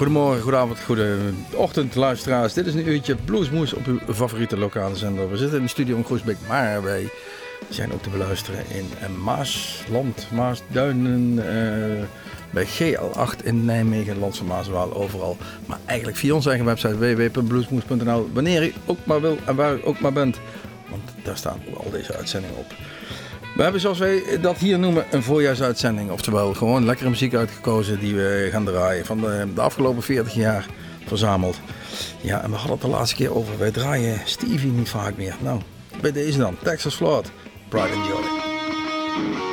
Goedemorgen, goedenavond, goede ochtend luisteraars. Dit is een uurtje Bluesmoes op uw favoriete lokale zender. We zitten in de studio in Groesbeek, maar wij zijn ook te beluisteren in Maasland, Maasduinen, uh, bij GL8 in Nijmegen, Landse Maaswaal, overal. Maar eigenlijk via onze eigen website www.bluesmoes.nl, wanneer u ook maar wil en waar u ook maar bent. Want daar staan al deze uitzendingen op. We hebben zoals wij dat hier noemen een voorjaarsuitzending. Oftewel gewoon lekkere muziek uitgekozen die we gaan draaien van de, de afgelopen 40 jaar verzameld. Ja, en we hadden het de laatste keer over. Wij draaien Stevie niet vaak meer. Nou, bij deze dan. Texas Flood, Pride and Joy.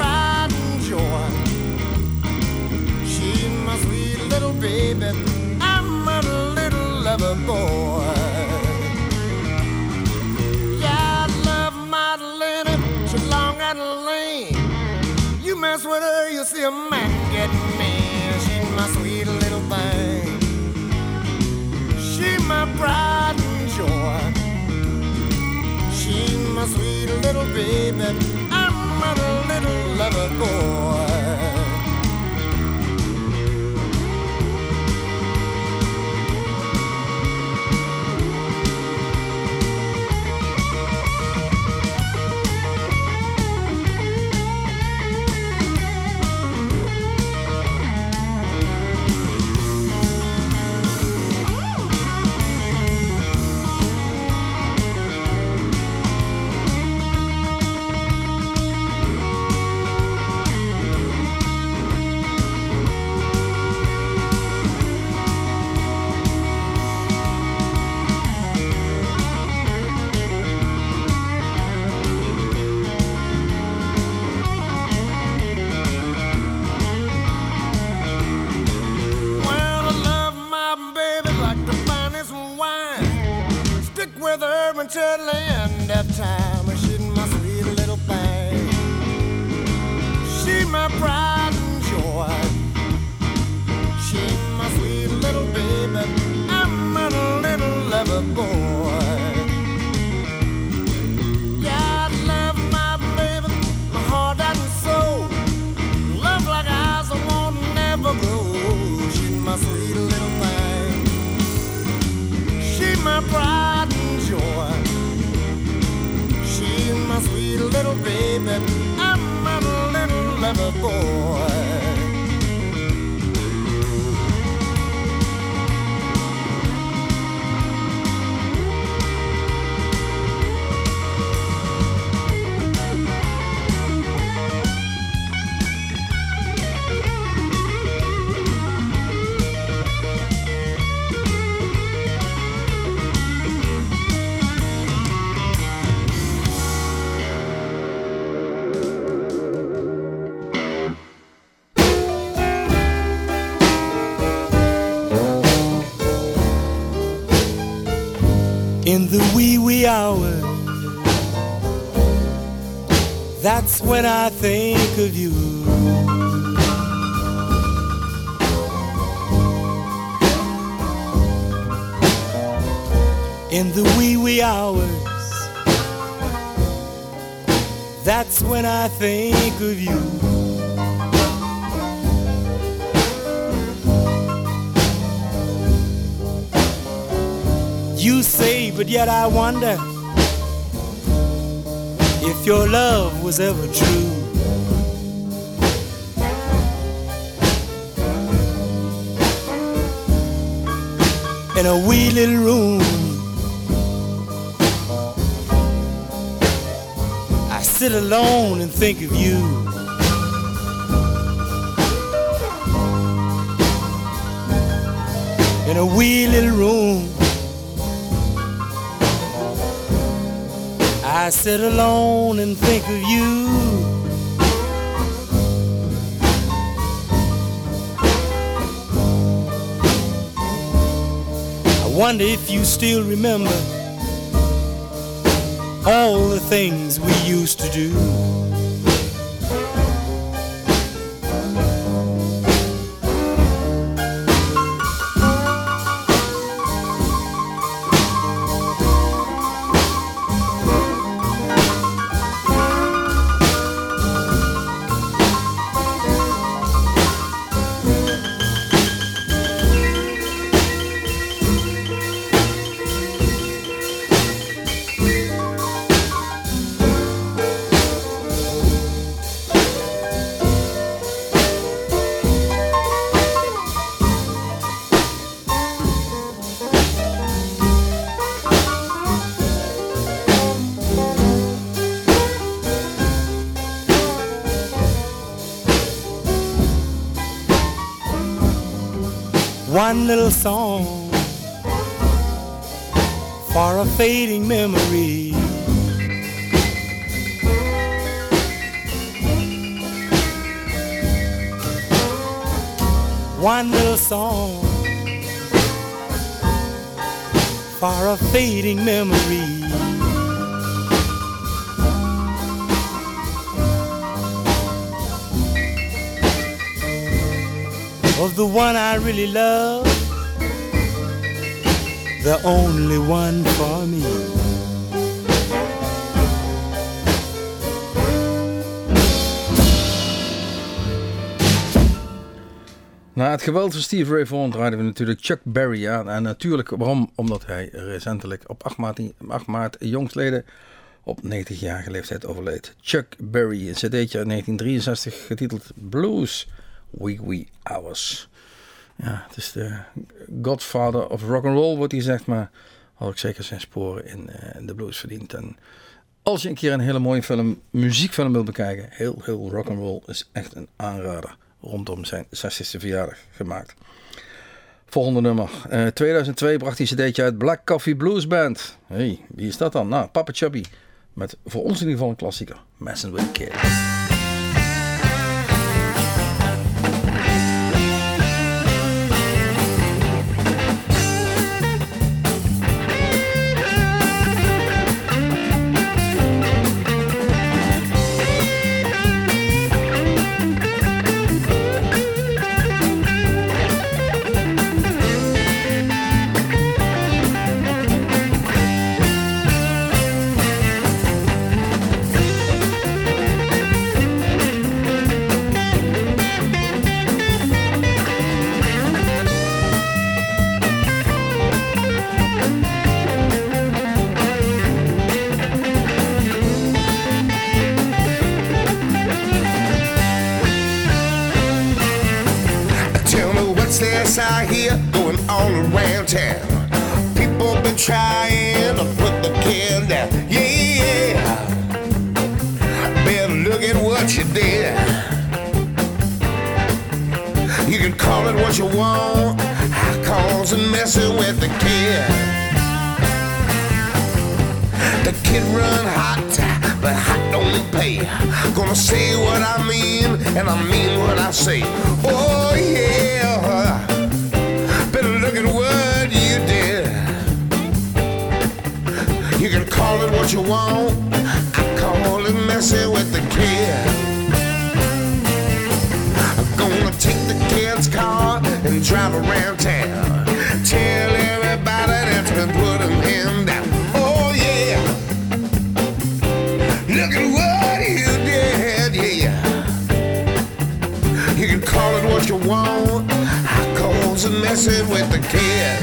pride and joy. She's my sweet little baby. I'm a little lover boy. Yeah, I love my Lenny. She's long and lean. You mess with her, you'll see a man get mean. She's my sweet little thing. She's my pride and joy. She's my sweet little baby. Good boy. land at time. She's my sweet little thing. She my pride and joy. She my sweet little baby. I'm a little lover boy. In wee hours. That's when I think of you. In the wee wee hours, that's when I think of. You but yet I wonder if your love was ever true. In a wee little room, I sit alone and think of you. In a wee little room. I sit alone and think of you. I wonder if you still remember all the things we used to do. One little song for a fading memory. One little song for a fading memory. Of the one I really love, the only one for me. Na het geweld van Steve Ray Vaughan draaiden we natuurlijk Chuck Berry aan. En natuurlijk, waarom? Omdat hij recentelijk op 8 maart, 8 maart jongstleden op 90-jarige leeftijd overleed. Chuck Berry, een cd'tje uit 1963 getiteld Blues Wee Wee Hours. Ja, het is de godfather of rock and roll wordt hij gezegd, maar had ook zeker zijn sporen in, uh, de blues verdiend. En als je een keer een hele mooie film, muziekfilm wilt bekijken, heel, heel rock and roll is echt een aanrader. Rondom zijn 60ste verjaardag gemaakt. Volgende nummer. Uh, eh, 2002 bracht hij cd'tje uit Black Coffee Blues Band. hey, wie is dat dan? Nou, Papa Chubby. Met voor ons in ieder geval een klassieker. Messing with Kids. You can call it what you want. I call it messing with the kid. I'm gonna take the kid's car and drive around town. Tell everybody that's been putting him down. Oh yeah. Look at what you did, yeah. You can call it what you want. I call it messing with the kid.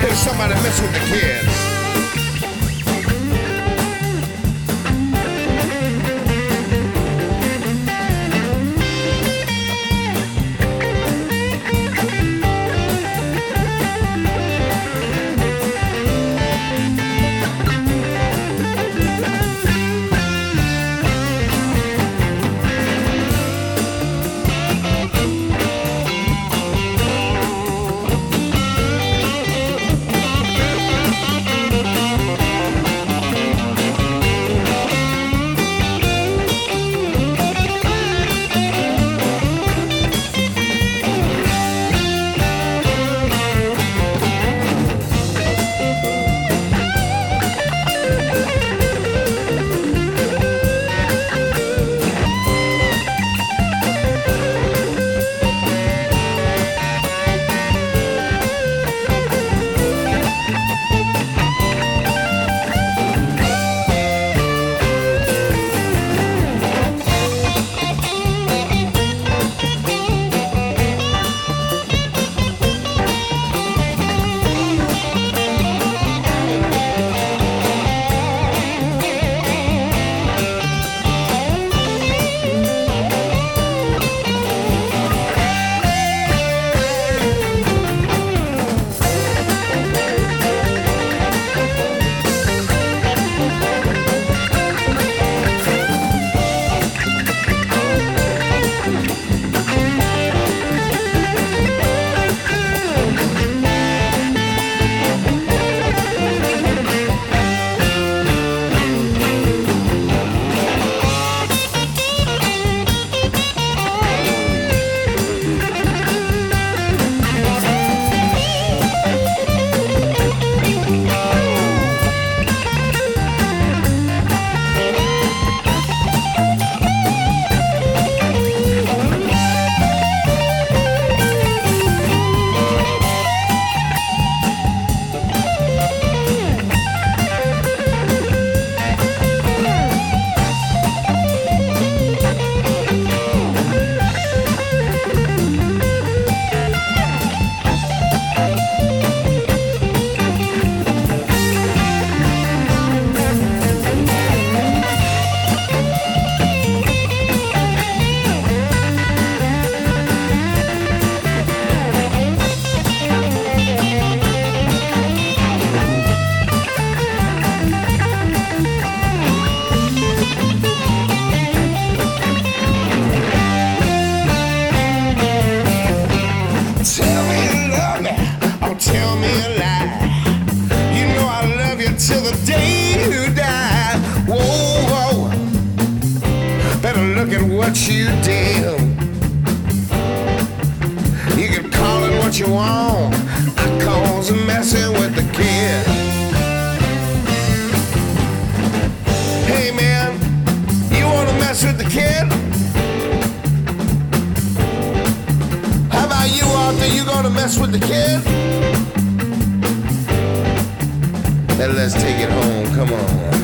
Hey, somebody mess with the kid. Kid? How about you there? You gonna mess with the kid? Then let's take it home. Come on.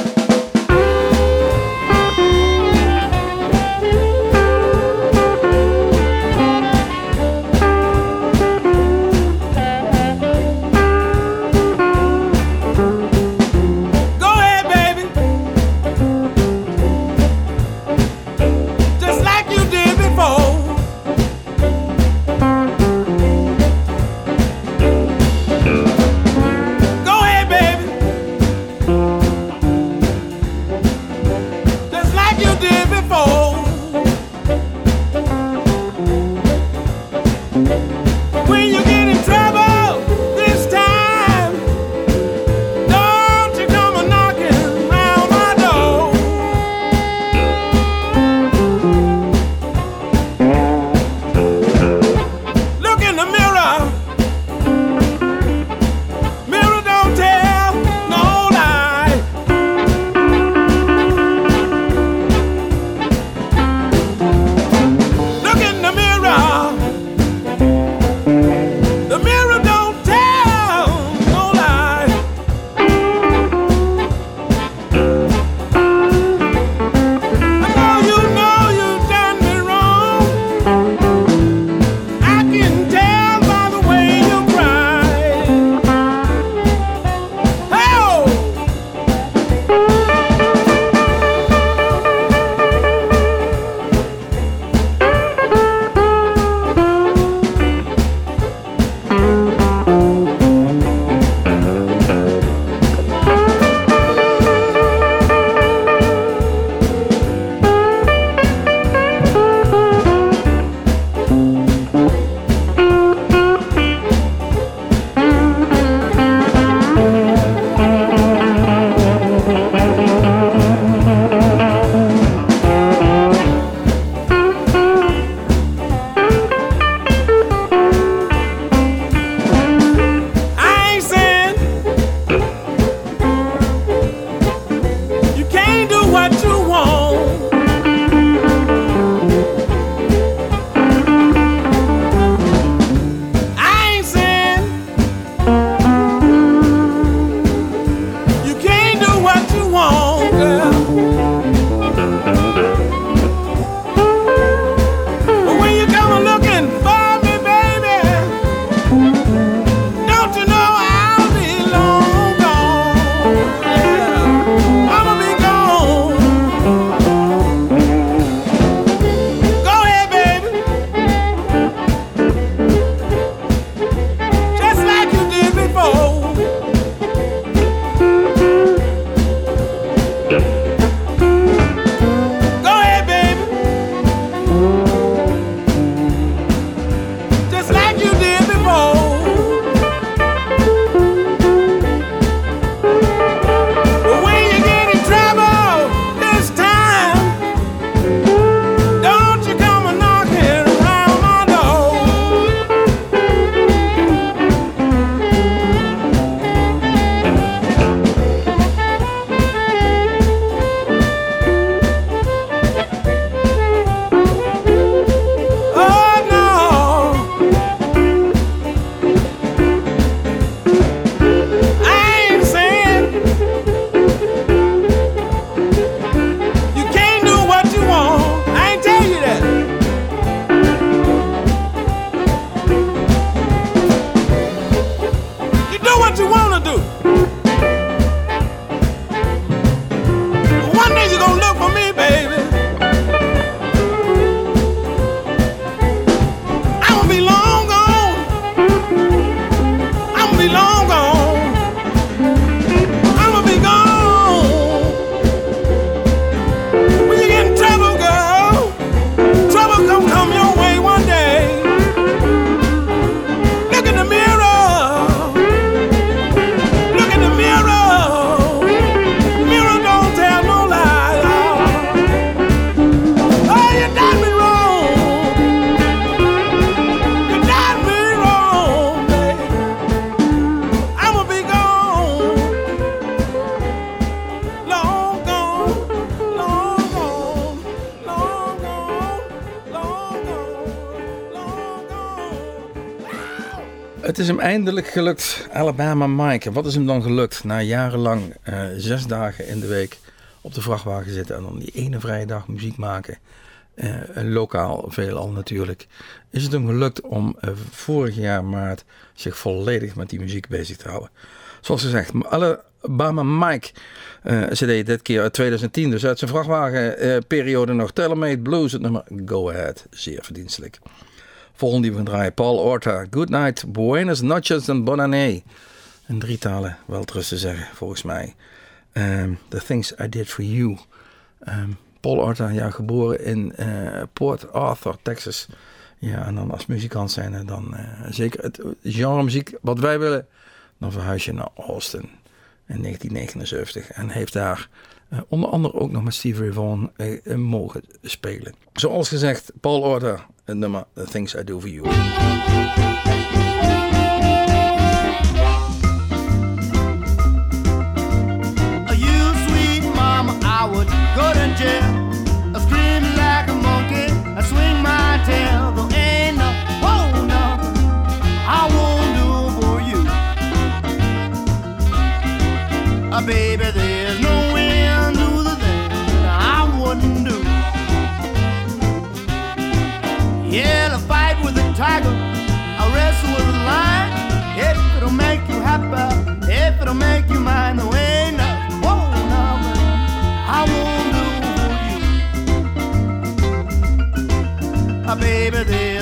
het is hem eindelijk gelukt. Alabama Mike. Wat is hem dan gelukt? Na jarenlang eh, zes dagen in de week op de vrachtwagen zitten en dan die ene vrije dag muziek maken. eh, lokaal veelal natuurlijk. Is het hem gelukt om eh, vorig jaar maart zich volledig met die muziek bezig te houden. Zoals gezegd, Alabama Mike CD dit keer uit 2010. Dus uit zijn vrachtwagenperiode nog Telemate Blues. Het nummer Go Ahead. Zeer verdienstelijk. Volgende die we gaan draaien. Paul Orta. Good night. Buenos noches en bonne In drie talen wel terug te zeggen, volgens mij. Um, the Things I Did For You. Um, Paul Orta, ja, geboren in uh, Port Arthur, Texas. Ja, en dan als muzikant zijn dan uh, zeker het genre muziek wat wij willen. Dan verhuis je naar Austin in 1979. En heeft daar uh, onder andere ook nog met Stevie Ray Vaughan mogen spelen. Zoals gezegd, Paul Orta, het nummer The Things I Do For You. You sweet mama, I would go to jail. Baby, there's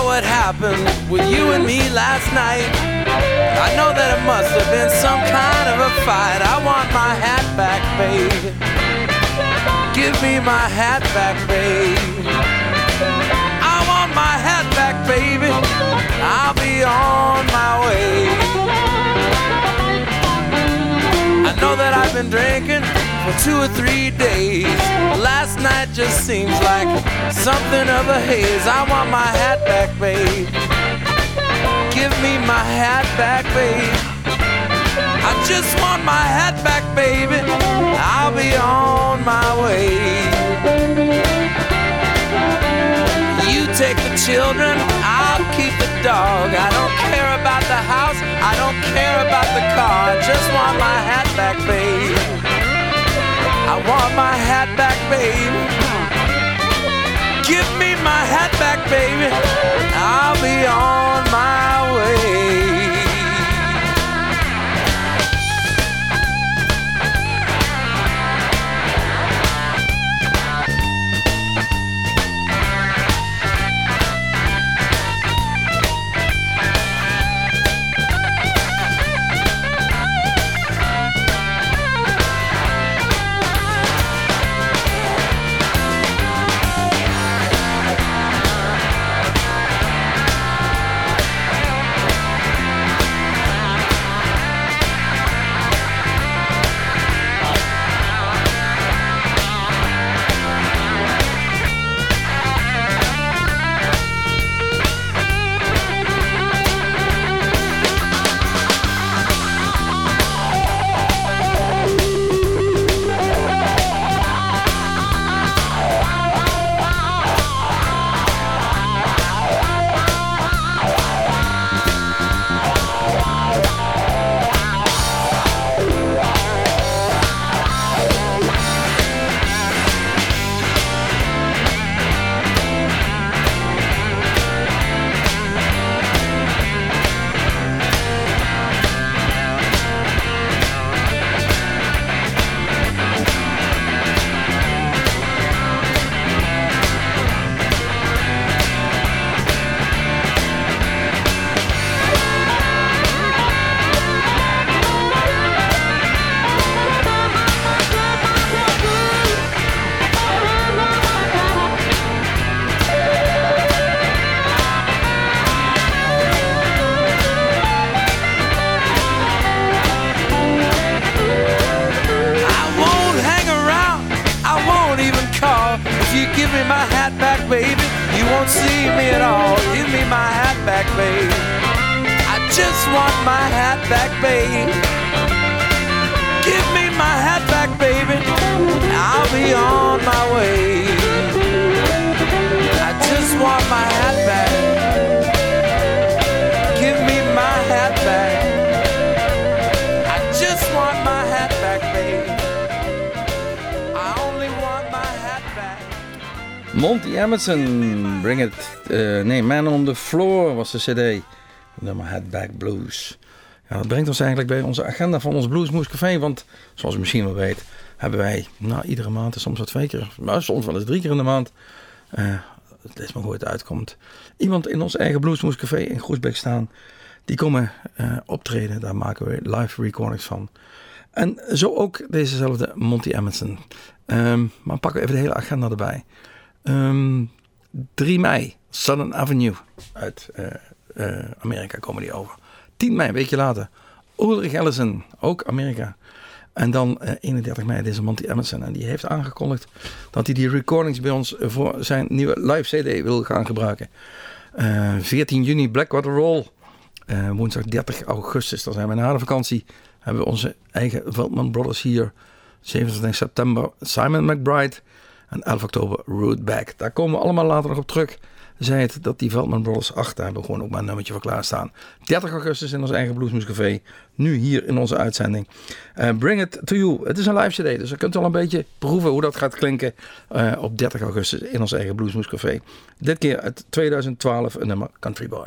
sure what happened with you and me last night. I know that it must have been some kind of a fight. I want my hat back, babe. Give me my hat back, babe. I want my hat back, baby. I'll be on my way. I know that I've been drinking for two or three days. Last night just seems like something of a haze. I want my hat back, babe. Give me my hat back, babe. I just want my hat back, baby. I'll be on my way. You take the children, I'll keep the dog. I don't care about the house, I don't care about the car. I just want my hat back, babe. I want my hat back, baby. Give me my hat back, baby. I'll be on my way. Bring It, eh, nee, Man on the Floor was de cd. Nummer Headback Blues. Ja, dat brengt ons eigenlijk bij onze agenda van ons Bluesmoes Café. Want zoals u misschien wel weet, hebben wij nou, iedere maand, soms wel twee keer, maar soms wel eens drie keer in de maand. eh het is maar hoe het uitkomt. Iemand in ons eigen Bluesmoes Café in Groesbeek staan. Die komen eh, optreden, daar maken we live recordings van. En zo ook dezezelfde Monty Emerson. Ehm, maar pakken we even de hele agenda erbij. Ehm 3 mei, Southern Avenue uit eh, eh, Amerika komen die over. 10 mei, een weekje later, Ulrich Ellison, ook Amerika. En dan eh, 31 mei deze Monty Emerson. En die heeft aangekondigd dat hij die recordings bij ons voor zijn nieuwe live CD wil gaan gebruiken. Eh, 14 juni Blackwater Roll. Eh, woensdag 30 augustus, dan zijn we na de vakantie. Hebben we onze eigen Veldman Brothers hier. 27 september Simon McBride. En 11 oktober Rootback. Daar komen we allemaal later nog op terug. Zei het dat die Veldman Brothers 8, daar hebben we gewoon ook maar een nummertje voor klaarstaan. 30 augustus in ons eigen Bluesmoes Café. Nu hier in onze uitzending. Eh, Bring It To You. Het is een live cd, dus je kunt wel een beetje proeven hoe dat gaat klinken eh, op 30 augustus in ons eigen Bluesmoes Café. Dit keer uit 2012 een nummer Country Boy.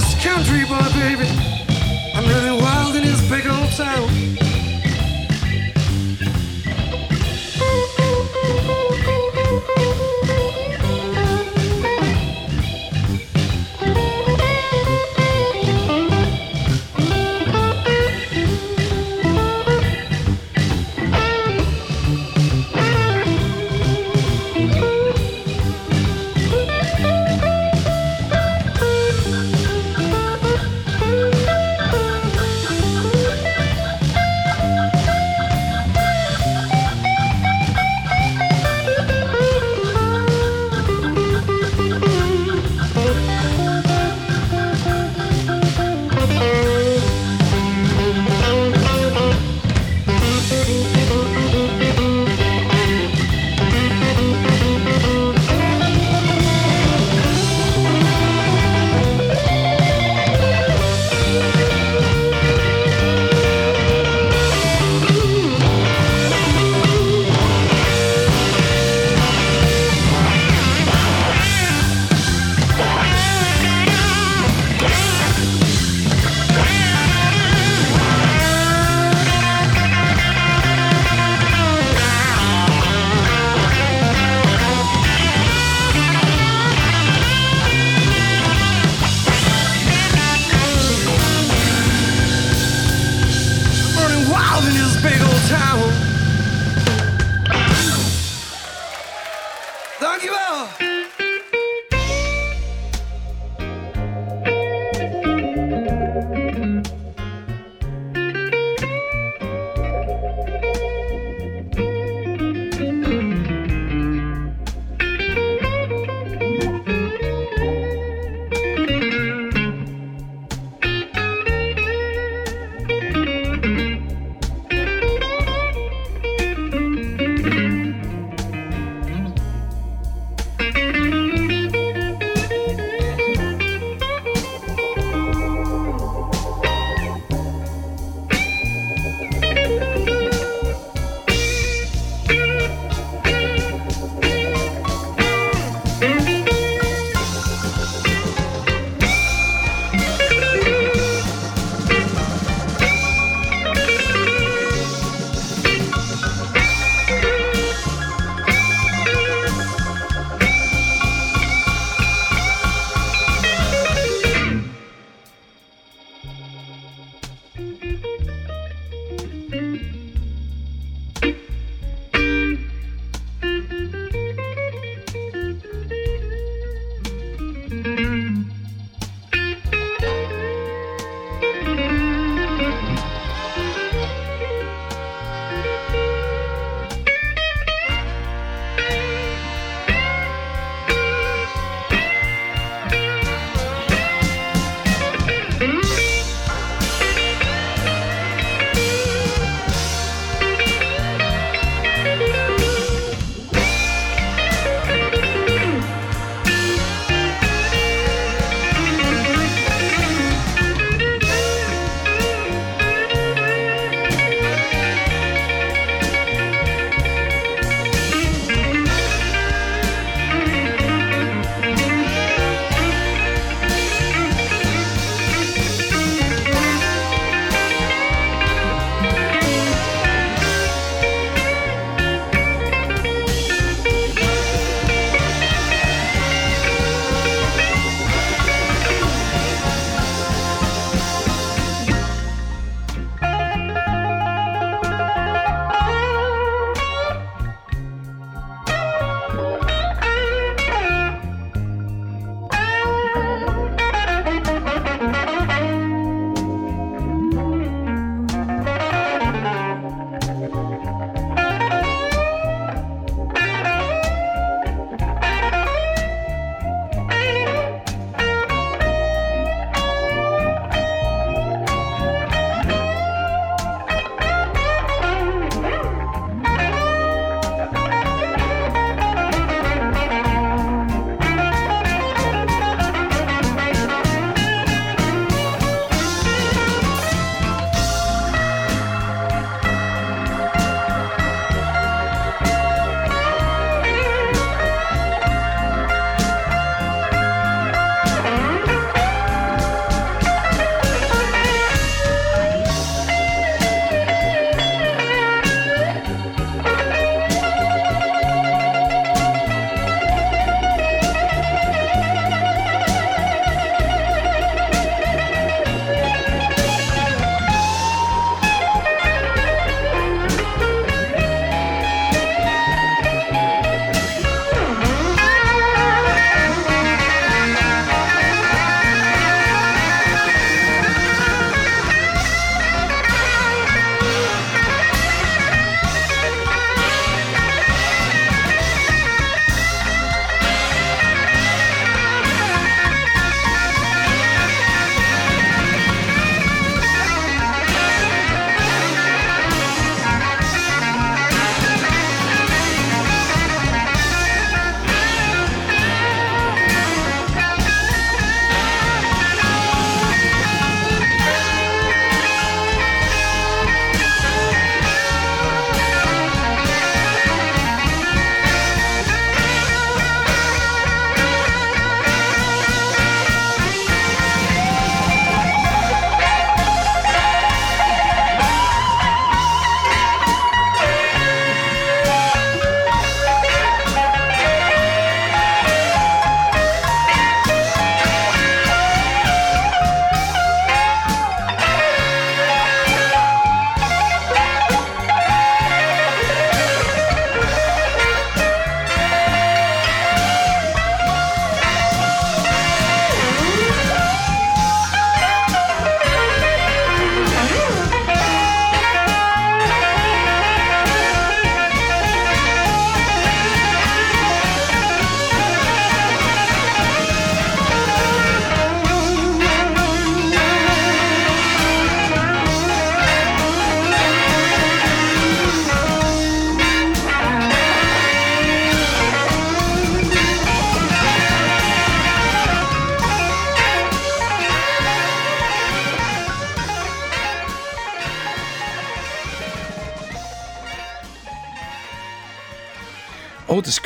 This country boy, baby. I'm really wild in this big old town.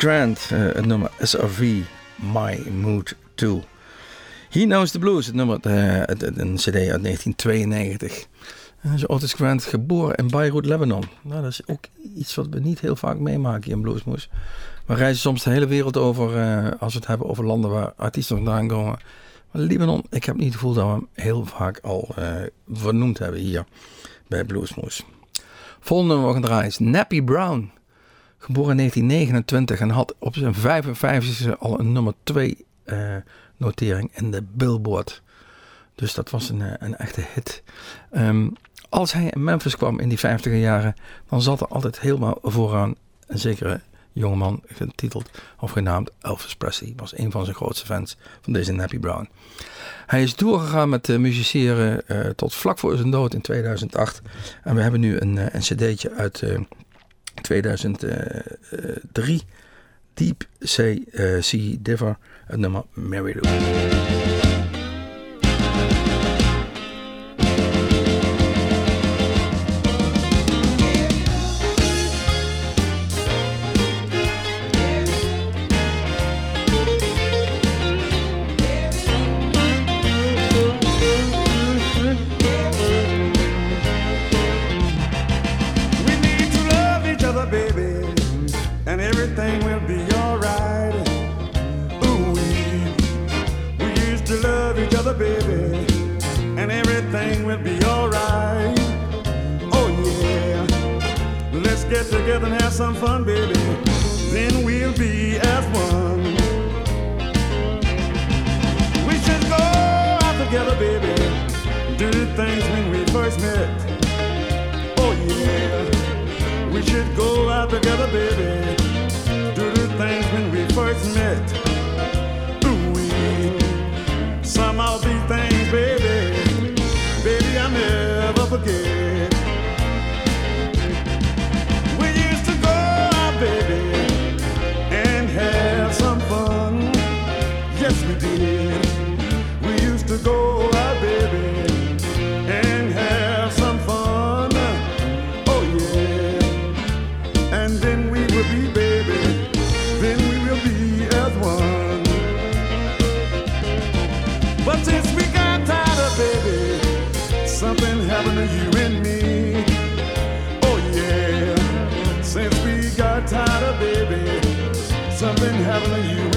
Grant, eh, het nummer SRV, My Mood 2. He Knows the Blues, het nummer, eh, een cd uit 1992. En is Otis Grant geboren in Beirut, Lebanon. Nou, dat is ook iets wat we niet heel vaak meemaken in Bluesmoes. We reizen soms de hele wereld over eh, als we het hebben over landen waar artiesten vandaan komen. Maar Libanon, ik heb niet het gevoel dat we hem heel vaak al vernoemd hebben hier bij Bluesmoes. Volgende we gaan draaien is Nappy Brown. Geboren in 1929 en had op zijn 55e al een nummer 2 eh, notering in de Billboard. Dus dat was een, eh, een echte hit. Ehm, als hij in Memphis kwam in die 50e jaren, dan zat er altijd helemaal vooraan een zekere jongeman getiteld of genaamd Elvis Presley. Was een van zijn grootste fans van deze Nappy Brown. Hij is doorgegaan met musiceren eh, tot vlak voor zijn dood in 2008. En we hebben nu een, een cd'tje uit 2003. Deep Sea, eh, sea Diver, het nummer Mary Lou. heavenly you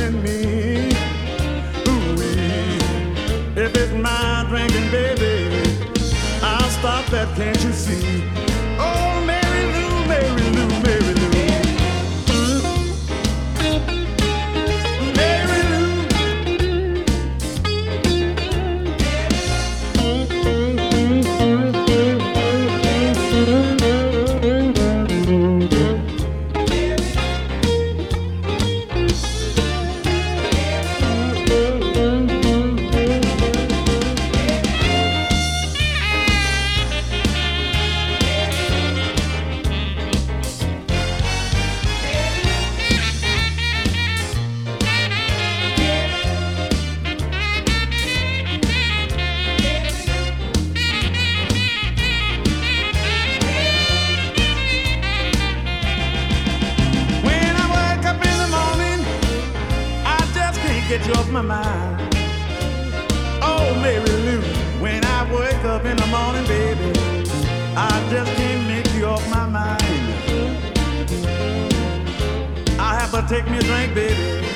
drink, baby,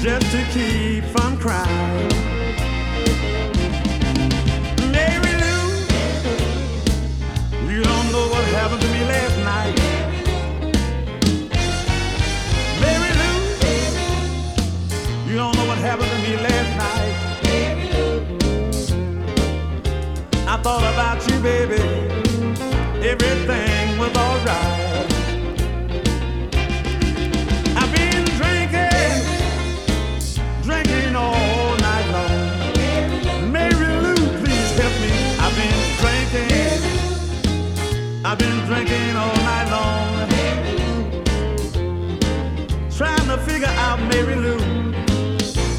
just to keep from crying. Mary Lou, you don't know what happened to me last night. Mary Lou, you don't know what happened to me last night. I thought about you, baby. Everything was alright. i been drinking all night long. Mary Lou. Trying to figure out Mary Lou.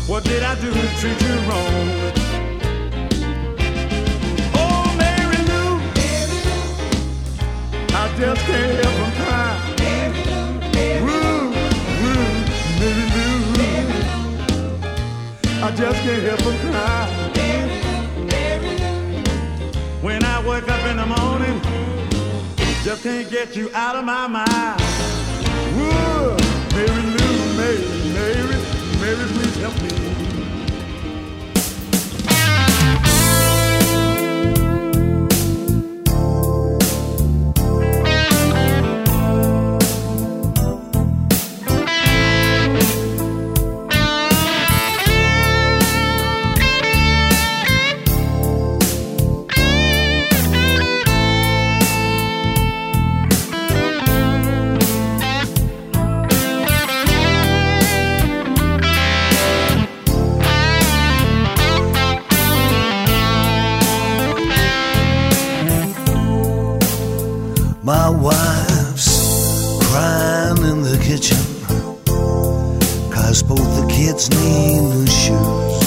What did I do to treat you wrong? Oh, Mary Lou. I just can't help from crying. Mary Lou. Mary Lou. I just can't help from crying. Mary Lou. Mary Lou. When I wake up in the morning just can't get you out of my mind. Whoa, Mary Lou, Mary, Mary, Mary, please help me. My wife's crying in the kitchen Cause both the kids need new shoes.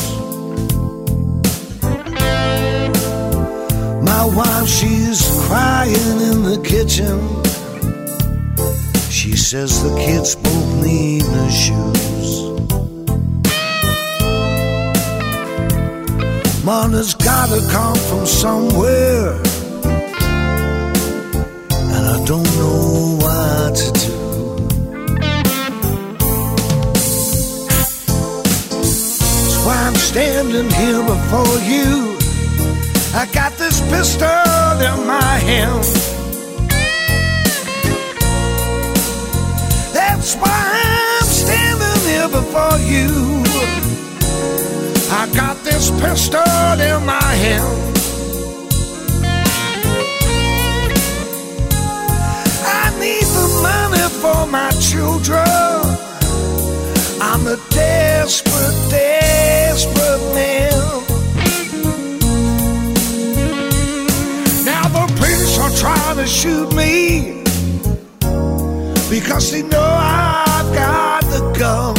My wife, she's crying in the kitchen. She says the kids both need new shoes. Money's gotta come from somewhere I don't know what to do. That's why I'm standing here before you. I got this pistol in my hand. That's why I'm standing here before you. I got this pistol in my hand. My children. I'm a desperate, desperate man. Now the police are trying to shoot me because they know I've got the gun.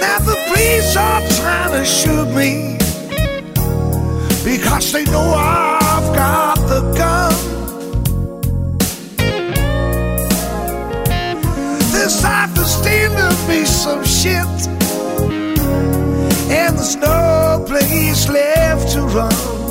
Now the police are trying to shoot me because they know I've me some shit, and there's no place left to run.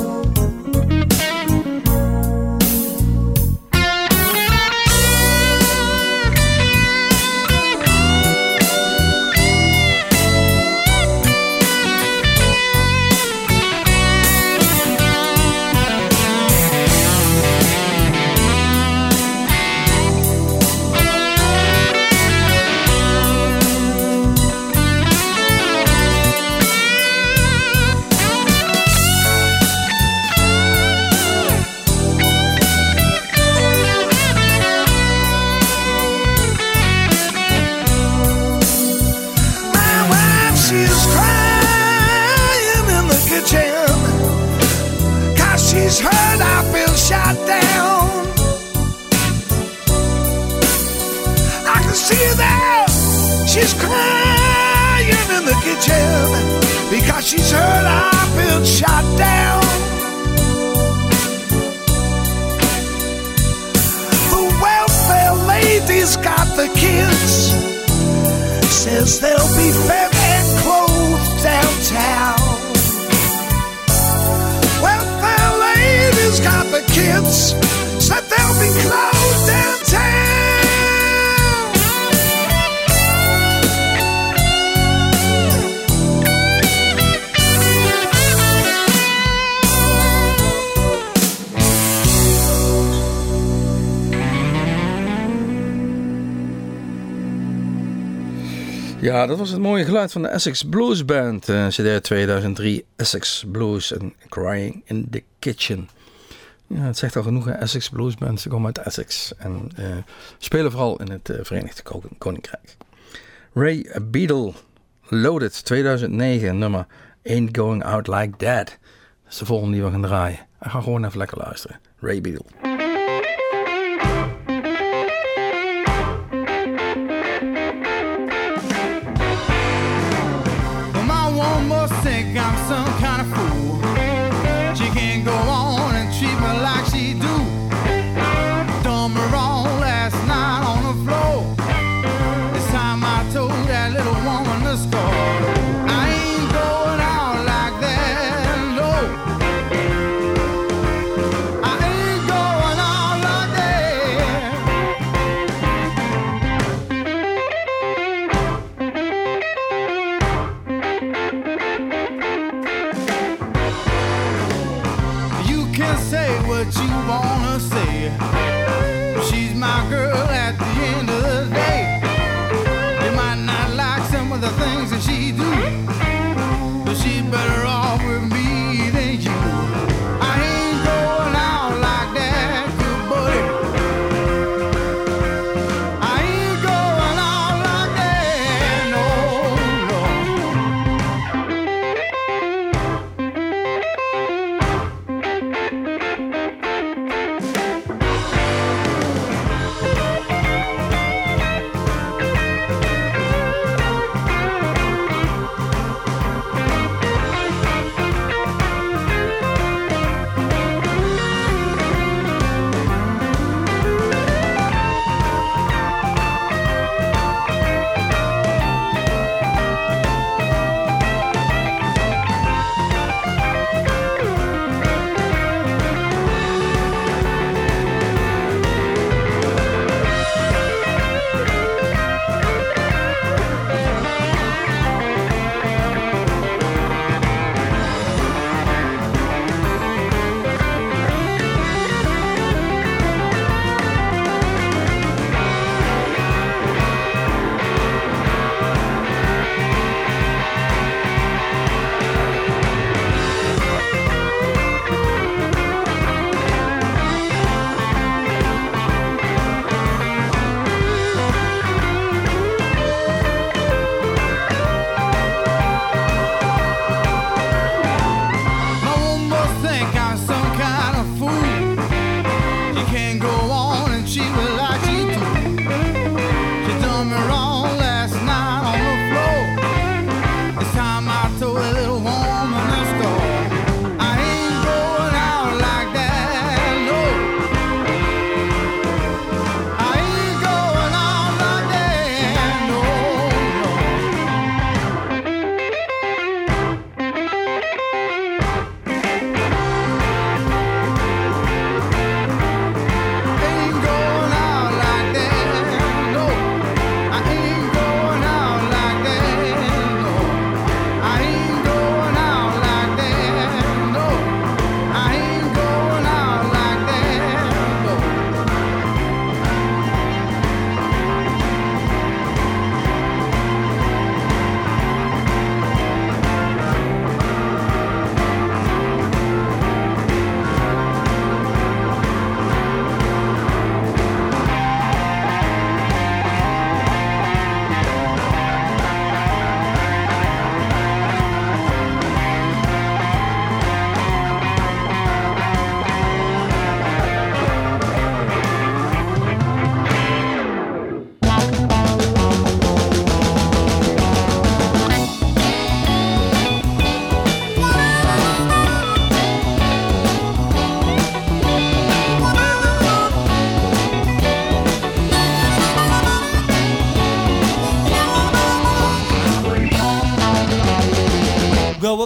Dat was het mooie geluid van de Essex Blues Band. eh, CD 2003, Essex Blues en Crying in the Kitchen. Ja, het zegt al genoeg, hè? Essex Blues Band. Ze komen uit Essex en eh, spelen vooral in het eh, Verenigd Ko- Koninkrijk. Ray Beadle, Loaded 2009, nummer Ain't Going Out Like That. Dat is de volgende die we gaan draaien. En ga gewoon even lekker luisteren. Ray Beadle.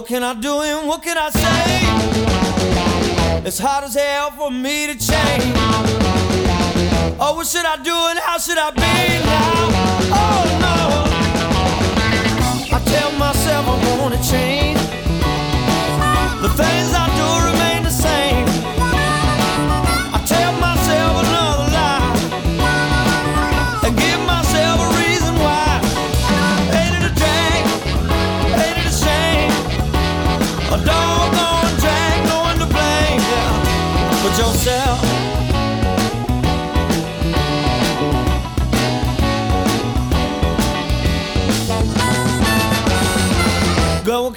Can I do and what can I say? It's hard as hell for me to change. Oh, what should I do and how should I be now? Oh no. I tell myself I wanna change. The things I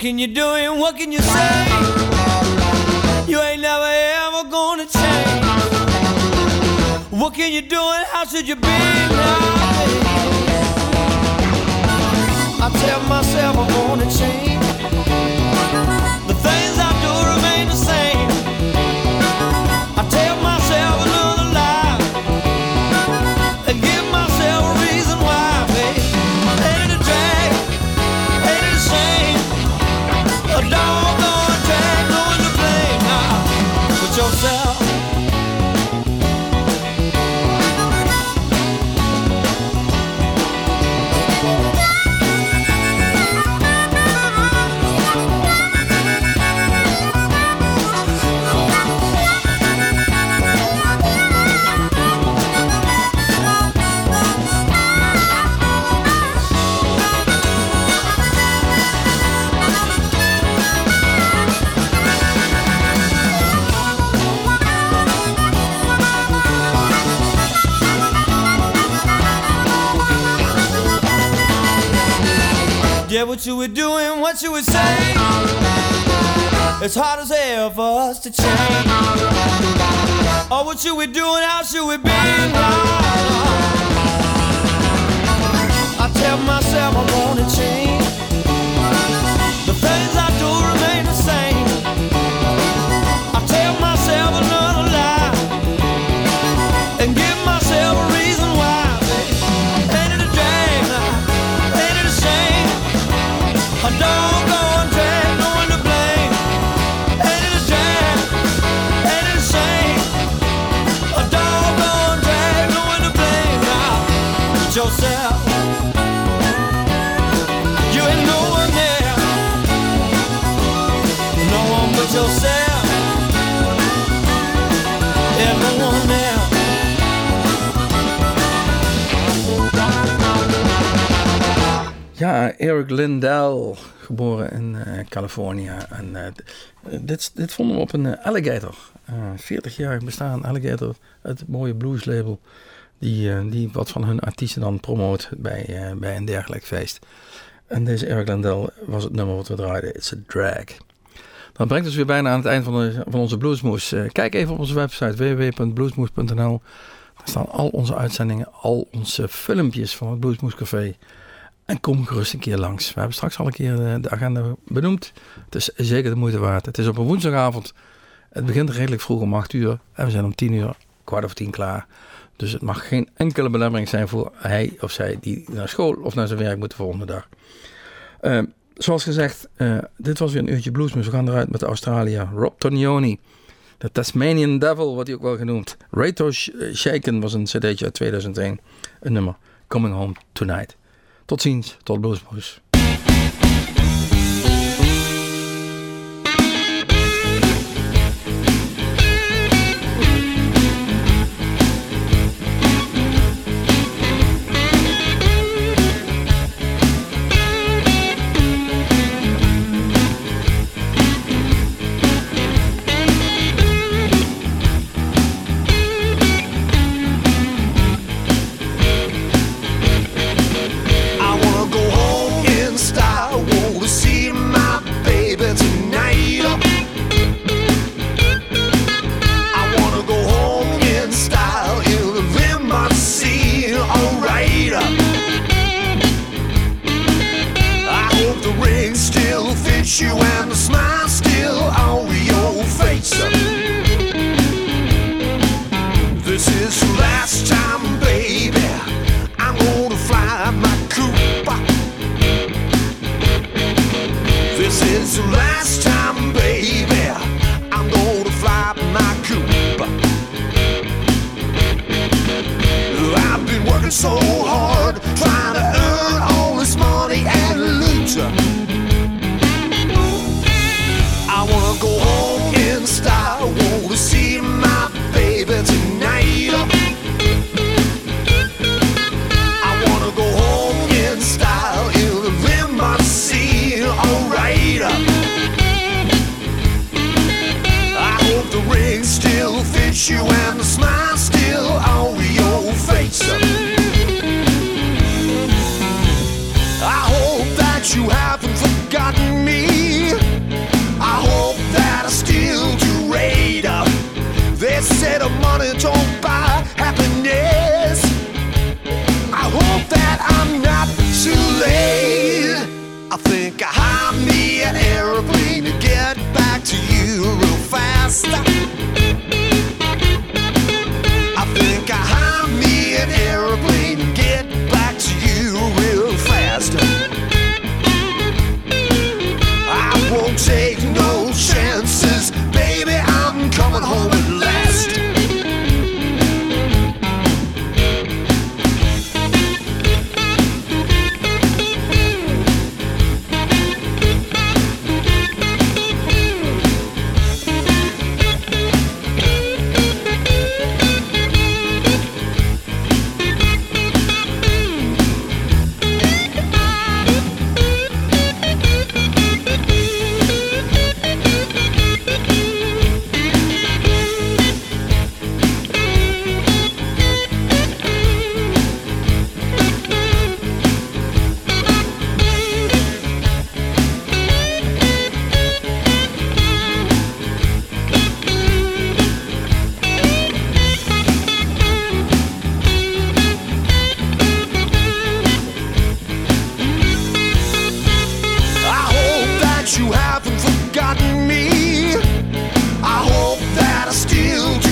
can you do and what can you say? You ain't never ever gonna change. What can you do and how should you be now? I tell myself I wanna change. The things I do remain the same. What you would do and what you would say. It's hard as hell for us to change. Oh, what you would do and how should we be? I tell myself I wanna change. The things I do Eric Lindell, geboren in eh, Californië. En eh, dit, dit vonden we op een eh, Alligator. Eh 40 jaar bestaan Alligator, het mooie blueslabel. Die, die wat van hun artiesten dan promoot bij, bij een dergelijk feest. En deze Eric Lindell was het nummer wat we draaiden. It's a drag. Dat brengt ons weer bijna aan het eind van, de, van onze Bluesmoes. Kijk even op onze website www.bluesmoes.nl. Daar staan al onze uitzendingen, al onze filmpjes van het Bluesmoes Café. En kom gerust een keer langs. We hebben straks al een keer eh, de agenda benoemd. Het is zeker de moeite waard. Het is op een woensdagavond. Het begint redelijk vroeg om 8 uur. En we zijn om 10 uur, kwart of 10 klaar. Dus het mag geen enkele belemmering zijn voor hij of zij die naar school of naar zijn werk moet de volgende dag. Eh, zoals gezegd, eh, dit was weer een uurtje bluesmus. We gaan eruit met de Australië. Rob Tonioni. De Tasmanian Devil wordt hij ook wel genoemd. Rato Shaken was een cd'tje uit 2001. Een nummer. Coming Home Tonight. Tot ziens, tot Bluesmoes. you.